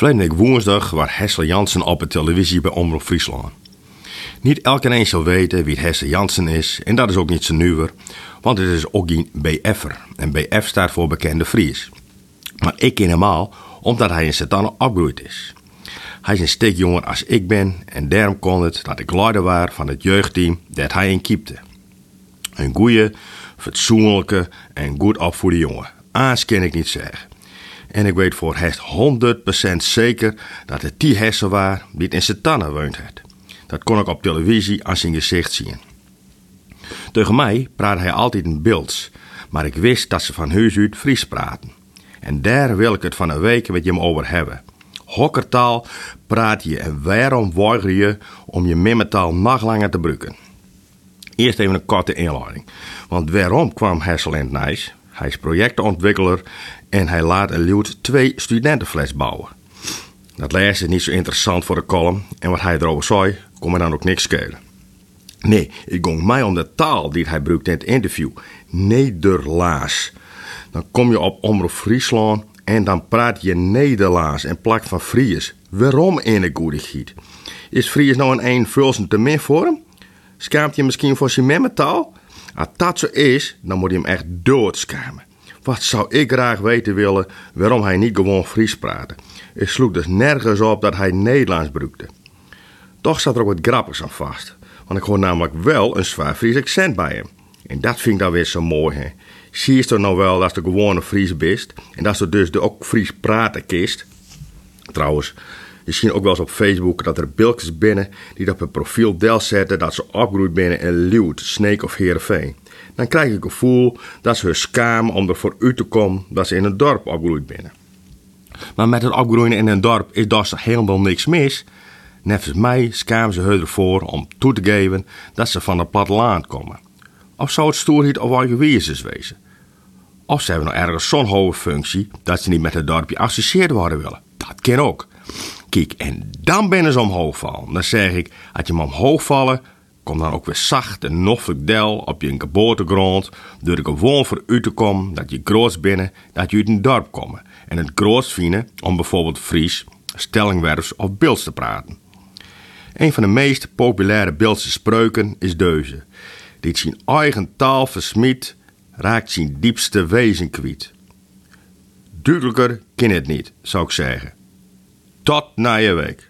Verleden week woensdag was Hessel Jansen op de televisie bij Omroep Friesland. Niet elke zal weten wie Hessel Jansen is en dat is ook niet zo nieuwer, want het is ook geen BF'er en BF staat voor bekende Fries. Maar ik ken hem al omdat hij in Satan opgegroeid is. Hij is een stuk jonger als ik ben en daarom kon het dat ik leider was van het jeugdteam dat hij in kiepte. Een goeie, fatsoenlijke en goed opvoede jongen. Aans kan ik niet zeggen. En ik weet voor het 100% zeker dat het die hessen was die in zijn tannen woont had. Dat kon ik op televisie aan zijn gezicht zien. Tegen mij praatte hij altijd in beelds, maar ik wist dat ze van huis uit Fries praten. En daar wil ik het van een week met je over hebben. Hokkertaal praat je en waarom weiger je om je mimmetaal nog langer te gebruiken? Eerst even een korte inleiding. Want waarom kwam Hessel het Nijs? Hij is projectontwikkelaar en hij laat en luwt twee studentenfles bouwen. Dat laatste is niet zo interessant voor de column en wat hij erover zei, kon me dan ook niks schelen. Nee, ik ging mij om de taal die hij gebruikt in het interview. Nederlaas. Dan kom je op Omroep Friesland en dan praat je Nederlands en plakt van Fries. Waarom in de goedigheid? Is Fries nou een eenvulsend te min voor hem? Schaamt je misschien voor zijn memmetaal? Als dat zo is, dan moet je hem echt doodschamen. Wat zou ik graag weten willen waarom hij niet gewoon Fries praatte. Ik sloeg dus nergens op dat hij Nederlands broekte. Toch staat er ook wat grappigs aan vast. Want ik hoor namelijk wel een zwaar Fries accent bij hem. En dat vind ik dan weer zo mooi, hè. Zie je toch nou wel dat de gewone Fries bist en dat ze dus de ook Fries praten kist? Trouwens, ziet ook wel eens op Facebook dat er bilkjes binnen die op hun profiel del zetten dat ze opgroeid binnen in Leeuwarden, Sneek of Heerenveen. Dan krijg ik het gevoel dat ze hun schaam om er voor u te komen dat ze in een dorp opgroeid binnen. Maar met het opgroeien in een dorp is daar helemaal niks mis. Nevens mij schamen ze ervoor om toe te geven dat ze van het platteland komen. Of zou het stoerheid of wel wezens wezen? Of ze hebben nog ergens zo'n hoge functie dat ze niet met het dorpje associeerd worden willen. Dat kan ook. En dan binnen ze omhoog vallen. Dan zeg ik, als je hem omhoog vallen, kom dan ook weer zacht en noffelijk del op je geboortegrond. Door er gewoon voor u te komen dat je groot binnen, dat je uit een dorp komen. En het groot vinden om bijvoorbeeld Fries, stellingwerfs of beelds te praten. Een van de meest populaire beeldse spreuken is deze. Dit zijn eigen taal versmiet, raakt zijn diepste wezen kwijt. Duidelijker kan het niet, zou ik zeggen. Tot na je week.